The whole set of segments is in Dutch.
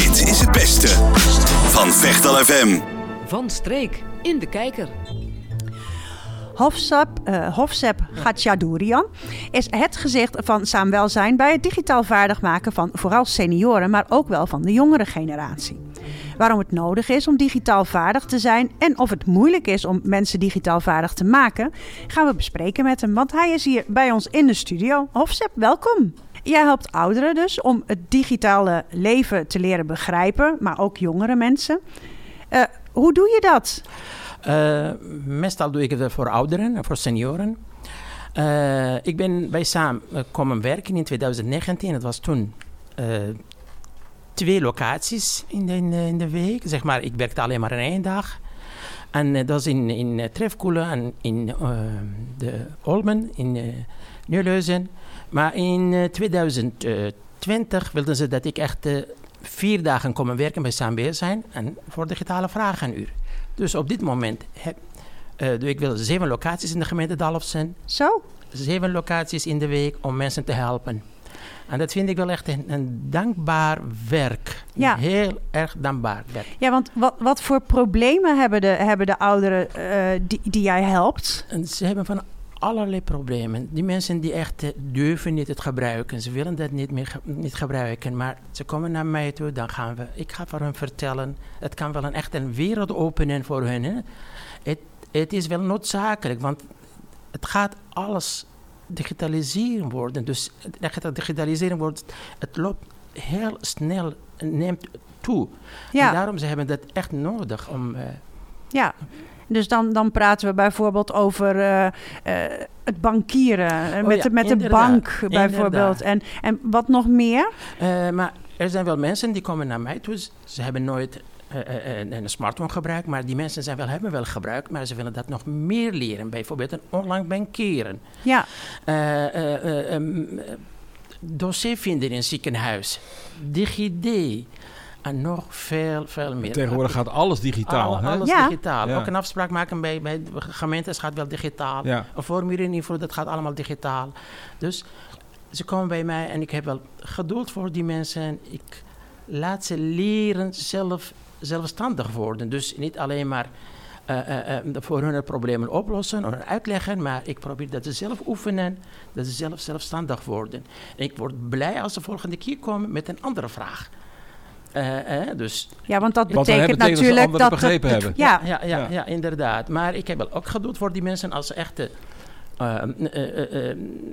Dit is het beste van Vechtal FM. Van streek in de kijker. Hofsep, uh, Hofsep Gatchadourian is het gezicht van saamwelzijn bij het digitaal vaardig maken van vooral senioren, maar ook wel van de jongere generatie. Waarom het nodig is om digitaal vaardig te zijn en of het moeilijk is om mensen digitaal vaardig te maken, gaan we bespreken met hem, want hij is hier bij ons in de studio. Hofsep, welkom. Jij helpt ouderen dus om het digitale leven te leren begrijpen, maar ook jongere mensen. Uh, hoe doe je dat? Uh, meestal doe ik het voor ouderen, voor senioren. Uh, ik ben bij Saam komen werken in 2019. Het was toen twee locaties in de, in de, week. Zeg maar, ik werkte alleen maar in één dag. En dat was in, in Trefkoelen en in de Olmen, in uh, Nieuwleuzen. Maar in 2020 wilden ze dat ik echt vier dagen komen werken bij Saam zijn en voor digitale vragenuur. Dus op dit moment heb, uh, doe ik wel zeven locaties in de gemeente Dalfsen. Zo? Zeven locaties in de week om mensen te helpen. En dat vind ik wel echt een, een dankbaar werk. Ja. Heel erg dankbaar werk. Ja, want wat, wat voor problemen hebben de, hebben de ouderen uh, die, die jij helpt? En ze hebben van allerlei problemen. Die mensen die echt uh, durven niet het gebruiken. Ze willen dat niet meer niet gebruiken. Maar ze komen naar mij toe, dan gaan we... Ik ga voor hen vertellen. Het kan wel een, echt een wereld openen voor hen. Hè? Het, het is wel noodzakelijk, want het gaat alles digitaliseren worden. Dus het digitaliseren wordt... Het loopt heel snel, neemt toe. Ja. En daarom ze hebben dat echt nodig om... Uh, ja. Dus dan, dan praten we bijvoorbeeld over uh, uh, het bankieren. Oh, met, ja, met de bank bijvoorbeeld. En, en wat nog meer? Maar er zijn wel mensen die komen naar mij toe. Ze hebben nooit een, een smartphone gebruikt. Maar die mensen zijn wel, hebben wel gebruikt. Maar ze willen dat nog meer leren. Bijvoorbeeld een online bankieren. Ja. Um, dossier vinden in een ziekenhuis. DigiD. En nog veel, veel meer. Tegenwoordig gaat alles digitaal. Al, alles digitaal. Ook een afspraak maken bij, bij gemeentes gaat wel digitaal. Ja. Een formulier invullen, dat gaat allemaal digitaal. Dus ze komen bij mij en ik heb wel geduld voor die mensen. Ik laat ze leren zelf, zelfstandig worden. Dus niet alleen maar uh, uh, uh, voor hun problemen oplossen of uitleggen, maar ik probeer dat ze zelf oefenen, dat ze zelf zelfstandig worden. En ik word blij als ze volgende keer komen met een andere vraag. Uh, uh, dus, ja, want dat betekent natuurlijk dat, begrepen het, hebben. Ja. Ja, ja, ja, inderdaad. Maar ik heb wel ook geduld voor die mensen als echte. Uh,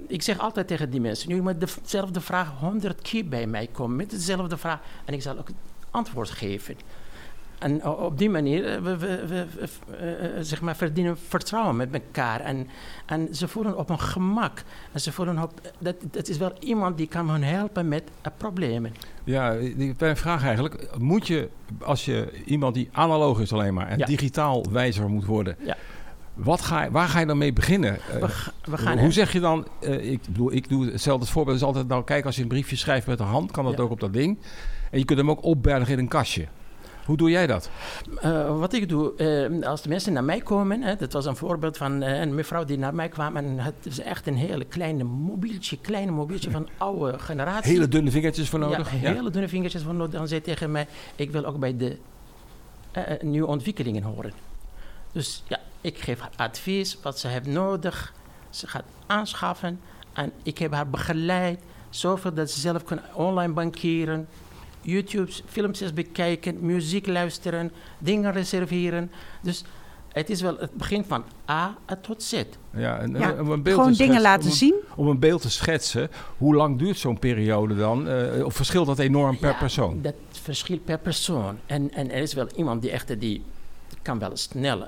ik zeg altijd tegen die mensen: nu moet dezelfde vraag honderd keer bij mij komen met dezelfde vraag en ik zal ook antwoord geven. En op die manier eh, we, we, we, uh, zeg maar verdienen vertrouwen met elkaar. En, en ze voelen op een gemak. En ze voelen op, dat, dat is wel iemand die kan hen helpen met problemen. Ja, die vraag eigenlijk. Moet je, als je iemand die analoog is alleen maar en digitaal wijzer moet worden... Ja. Wat ga, waar ga je dan mee beginnen? We, we gaan hoe zeg je dan? Uh, ik, bedoel, ik doe hetzelfde voorbeeld. is altijd nou, kijk, als je een briefje schrijft met de hand, kan dat ook op dat ding. En je kunt hem ook opbergen in een kastje. Hoe doe jij dat? Uh, wat ik doe, uh, als de mensen naar mij komen, hè, dat was een voorbeeld van uh, een mevrouw die naar mij kwam en het is echt een hele kleine mobieltje, kleine mobieltje van oude generatie. Hele dunne vingertjes voor nodig? Ja, hele dunne vingertjes voor nodig. Dan zei tegen mij, ik wil ook bij de nieuwe ontwikkelingen horen. Dus ja, ik geef haar advies, wat ze heeft nodig. Ze gaat aanschaffen en ik heb haar begeleid, zoveel dat ze zelf kan online bankieren YouTube filmpjes bekijken, muziek luisteren, dingen reserveren. Dus het is wel het begin van A tot Z. Ja, en, ja, om een beeld gewoon dingen laten zien. Om een beeld te schetsen, hoe lang duurt zo'n periode dan? Uh, of verschilt dat enorm per persoon? Dat verschilt per persoon. En, en er is wel iemand die echt die kan wel snel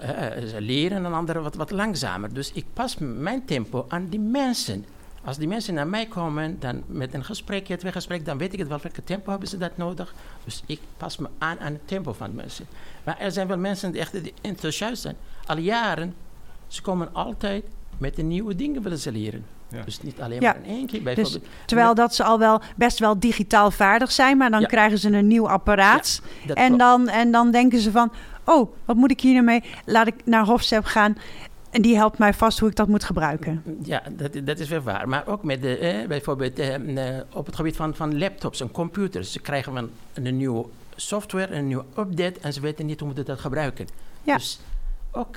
leren en een andere wat, wat langzamer. Dus ik pas mijn tempo aan die mensen. Als die mensen naar mij komen, dan met een gesprekje, twee gesprek, dan weet ik het wel welke tempo hebben ze dat nodig. Dus ik pas me aan aan het tempo van de mensen. Maar er zijn wel mensen die echt enthousiast zijn. Al jaren, ze komen altijd met de nieuwe dingen willen ze leren. Dus niet alleen maar in één keer. Dus bijvoorbeeld. Dus, terwijl dat ze al wel best wel digitaal vaardig zijn, maar dan krijgen ze een nieuw apparaat. en, dan, en dan denken ze van, oh, wat moet ik hier nou mee? Laat ik naar Hofstep gaan. En die helpt mij vast hoe ik dat moet gebruiken. Ja, dat, dat is wel waar. Maar ook met de, bijvoorbeeld eh, op het gebied van, van laptops en computers. Ze krijgen we een, een nieuwe software, een nieuwe update en ze weten niet hoe ze dat gebruiken. Ja. Dus ook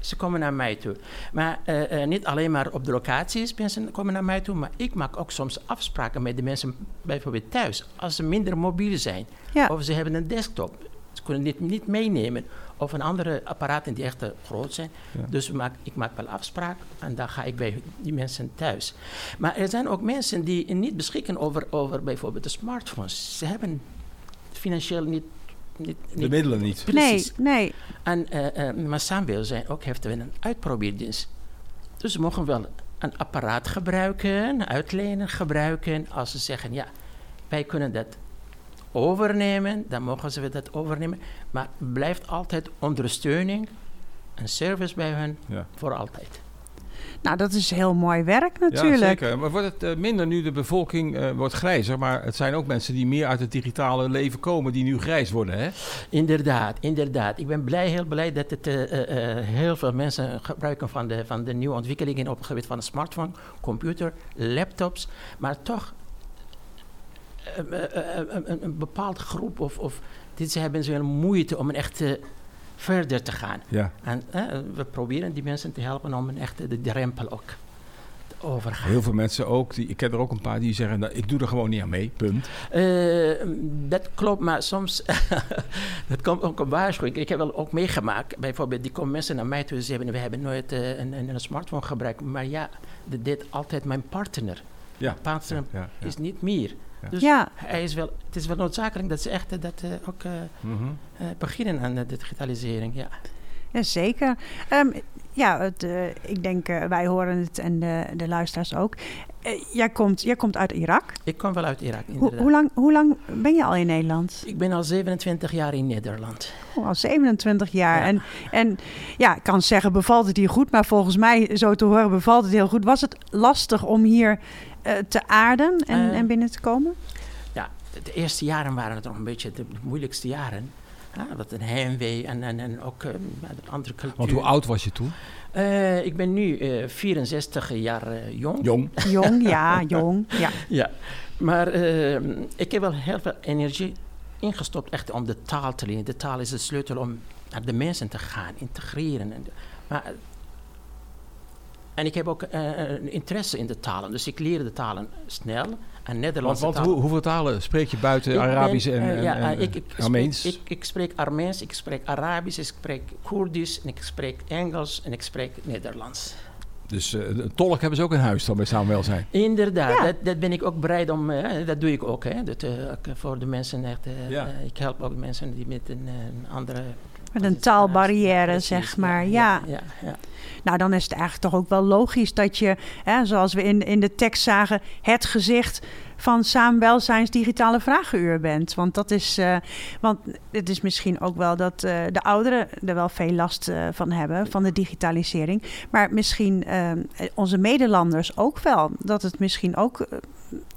ze komen naar mij toe. Maar uh, niet alleen maar op de locaties mensen komen naar mij toe, maar ik maak ook soms afspraken met de mensen bijvoorbeeld thuis. Als ze minder mobiel zijn of ze hebben een desktop, ze kunnen dit niet meenemen. Of een andere apparaten die echt groot zijn. Dus maak, ik maak wel afspraken en dan ga ik bij die mensen thuis. Maar er zijn ook mensen die niet beschikken over, over bijvoorbeeld de smartphones. Ze hebben financieel niet niet, de middelen niet. Precies. Nee, nee. En, uh, uh, maar zijn ook heeft een uitprobeerdienst. Dus ze mogen wel een apparaat gebruiken, uitlenen, gebruiken. Als ze zeggen, ja, wij kunnen dat overnemen, dan mogen ze dat overnemen. Maar blijft altijd ondersteuning en service bij hen voor altijd. Nou, dat is heel mooi werk natuurlijk. Ja, zeker. Maar wordt het uh, minder nu de bevolking uh, wordt grijzer? Maar het zijn ook mensen die meer uit het digitale leven komen, die nu grijs worden, hè? Inderdaad, inderdaad. Ik ben blij, heel blij dat het uh, heel veel mensen gebruiken van de, van de nieuwe ontwikkelingen op het gebied van de smartphone, computer, laptops. Maar toch een, een, bepaalde groep of, of dit, ze hebben zo'n moeite om een echte verder te gaan. Ja. En we proberen die mensen te helpen om een echte de drempel ook te overgaan. Heel veel mensen ook, die, ik ken er ook een paar die zeggen, nou, ik doe er gewoon niet aan mee, punt. Uh, dat klopt, maar soms, dat komt ook een waarschuwing. Ik heb wel ook meegemaakt, bijvoorbeeld, die komen mensen naar mij toe en zeggen, we hebben nooit uh, een, een, smartphone gebruikt. Maar ja, dat deed altijd mijn partner. Ja. Partner ja, is niet meer. Dus ja. hij is wel, het is wel noodzakelijk dat ze echt eh, dat, uh, ook uh, mm -hmm. beginnen aan de digitalisering. Ja. Ja, zeker. Um, ja, het, ik denk, wij horen het en de, de luisteraars ook. jij, komt, jij komt uit Irak? Ik kom wel uit Irak, inderdaad. hoe, lang, hoe lang ben je al in Nederland? Ik ben al 27 jaar in Nederland. Oh, al 27 jaar. En, en ja, ik kan zeggen, bevalt het hier goed? Maar volgens mij, zo te horen, bevalt het heel goed. Was het lastig om hier uh, te aarden en, en binnen te komen? Ja, de eerste jaren waren het nog een beetje de moeilijkste jaren. Ja, wat een heimwee en, en, en ook uh, andere cultuur. Want hoe oud was je toen? Uh, ik ben nu uh, 64 jaar jong. Jong? Jong, ja, jong. Ja, ja. maar ik heb wel heel veel energie ingestopt echt om de taal te leren. De taal is de sleutel om naar de mensen te gaan, integreren. En, maar en ik heb ook uh, interesse in de talen. Dus ik leer de talen snel. En Nederlandse want, want hoeveel talen spreek je buiten Arabisch en, uh, ja, en, ik, ik, Armeens? Spreek, ik, ik, spreek Armeens, ik spreek Arabisch, ik spreek Koerdisch, en ik spreek Engels en ik spreek Nederlands. Dus uh, een tolk hebben ze ook in huis dan bij Samenwelzijn? Inderdaad, ja. dat, dat, ben ik ook bereid om, uh, dat doe ik ook. Hè. Dat, uh, voor de mensen echt, ja. ik help ook mensen die met een, een andere met een taalbarrière, zeg maar. Ja, ja. ja, Nou, dan is het eigenlijk toch ook wel logisch dat je, hè, zoals we in, in de tekst zagen, het gezicht van Saamwelzijns digitale vragenuur bent. Want dat is, uh, want het is misschien ook wel dat uh, de ouderen er wel veel last uh, van hebben, van de digitalisering. Maar misschien onze Nederlanders ook wel. Dat het misschien ook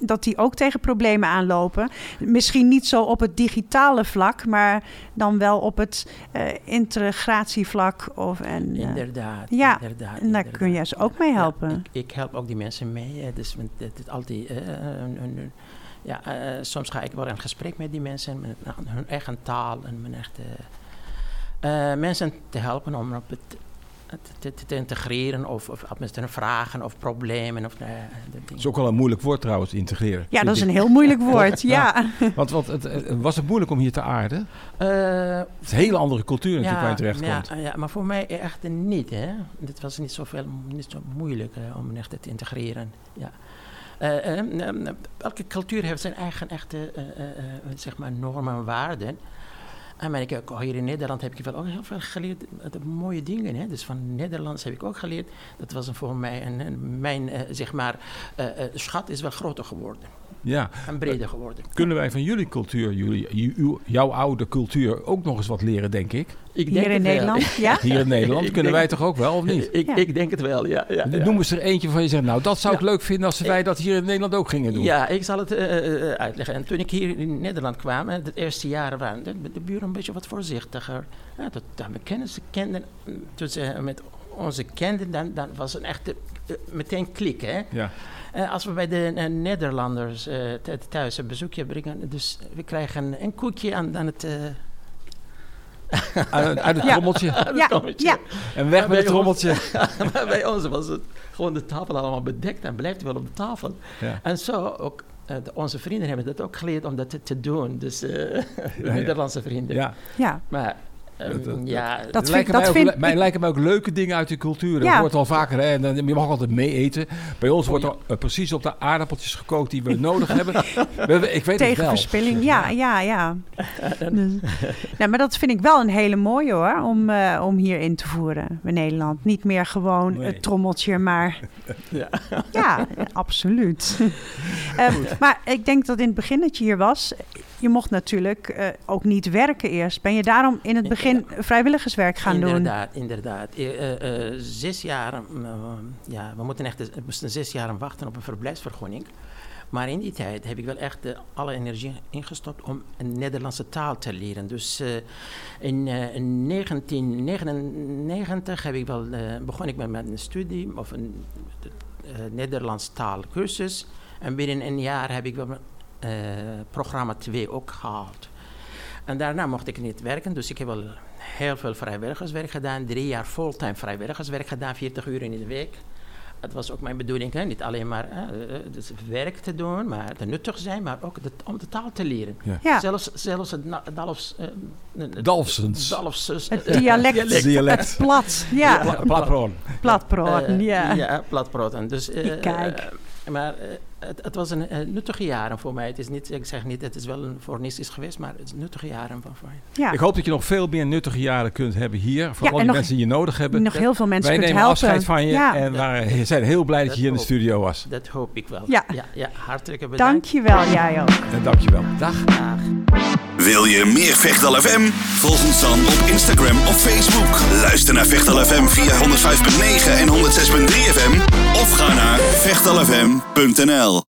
dat die ook tegen problemen aanlopen. Misschien niet zo op het digitale vlak, maar dan wel op het uh, integratievlak. Of, en, uh, inderdaad, ja, inderdaad. En daar kun je ze ook mee helpen. Ja, ik, ik, help ook die mensen mee. Dus het, het, altijd, uh, een, een, ja, soms ga ik wel in gesprek met die mensen, met hun eigen taal en mijn echte. mensen te helpen om op het te, te, integreren of, of vragen of problemen. Of, uh, dat is ook wel een moeilijk woord trouwens, integreren. Ja, dat is een heel moeilijk woord, ja. Want, want het, was het moeilijk om hier te aarden? Uh, het is een hele andere cultuur natuurlijk ja, waar je terecht ja, komt. Ja, maar voor mij echt niet. Hè. Het was niet, zoveel, niet zo moeilijk uh, om echt te integreren. Ja. Uh, elke cultuur heeft zijn eigen echte zeg maar normen en waarden. En maar ik, hier in Nederland heb ik wel ook heel veel geleerd. Mooie dingen. Hè? Dus van Nederlands heb ik ook geleerd. Dat was voor mij een, mijn uh, zeg maar, uh, uh, schat is wel groter geworden. Ja. En breder geworden. Kunnen wij van jullie cultuur, jullie, jouw oude cultuur, ook nog eens wat leren, denk ik? Ik denk Hier in Nederland, ja? Hier in Nederland kunnen wij toch ook wel, of niet? Ik, ik denk het wel, ja. ja, ja. Noem eens er eentje van je zegt, nou, dat zou ik leuk vinden als wij dat hier in Nederland ook gingen doen. Ja, ik zal het uitleggen. En toen ik hier in Nederland kwam, de eerste jaren waren de, de buren een beetje wat voorzichtiger. Ja, dat, dat mijn kennissen kenden, toen ze met onze kenden, dan, dan was het echt meteen klik, hè? Ja. als we bij de Nederlanders thuis een bezoekje brengen, dus we krijgen een koekje aan, aan het uit, uit het trommeltje. Ja. ja. En weg met het trommeltje. maar bij ons was het gewoon de tafel allemaal bedekt en blijft wel op de tafel. Ja. En zo ook uh, onze vrienden hebben dat ook geleerd om dat te, te doen. Dus uh, Nederlandse vrienden. Ja. ja. Maar Um, ja, dat lijken, mij, ook, mij lijken mij ook leuke dingen uit de cultuur. Dat wordt al vaker. Hè, en dan, je mag altijd mee eten. Bij ons wordt er uh, precies op de aardappeltjes gekookt die we nodig hebben. ik weet Tegen het wel. verspilling, ja, ja, ja. dus, nou, maar dat vind ik wel een hele mooie hoor, om, uh, om hier in te voeren in Nederland. Niet meer gewoon nee. het trommeltje, maar... ja. ja, absoluut. maar ik denk dat in het begin dat je hier was, je mocht natuurlijk uh, ook niet werken eerst. Ben je daarom in het begin vrijwilligerswerk gaan inderdaad, doen? Inderdaad, inderdaad. Uh, uh, zes jaar, ja, we moeten echt we moesten zes jaar wachten op een verblijfsvergunning. Maar in die tijd heb ik wel echt alle energie ingestopt om een Nederlandse taal te leren. Dus in 1999 heb ik wel, begon ik met een studie of een Nederlands taalkursus. En binnen een jaar heb ik wel programma 2 ook gehaald. En daarna mocht ik niet werken, dus ik heb wel heel veel vrijwilligerswerk gedaan. Drie jaar fulltime vrijwilligerswerk gedaan, 40 uur in de week. Het was ook mijn bedoeling, hè? niet alleen maar uh, dus werk te doen, maar te nuttig zijn, maar ook de, om de taal te leren. Ja. Zelfs, zelfs het Dalfs... Uh, Dalfsens. Dalfs, het dialect. dialect. dialect. Het plat. Ja. ja. Platproot, ja. Ja, platproot. Dus, Kijk. Maar het, het, was een, een, nuttige jaren voor mij. Het is niet, ik zeg niet, het is wel een fornistisch geweest, maar het is nuttige jaren van mij. Ja. Ik hoop dat je nog veel meer nuttige jaren kunt hebben hier. Voor ja, al die mensen die je nodig hebben. Nog heel veel mensen Wij nemen helpen. afscheid van je ja. en we zijn heel blij dat, dat je hier in de studio was. Dat hoop ik wel. Ja, ja, ja hartelijk bedankt. Dankjewel, jij ook. En dankjewel. Dag. Dag. Wil je meer Vechtal FM? Volg ons dan op Instagram of Facebook. Luister naar Vechtal FM via 105.9 en 106.3 FM. Of ga naar vechtalfm.nl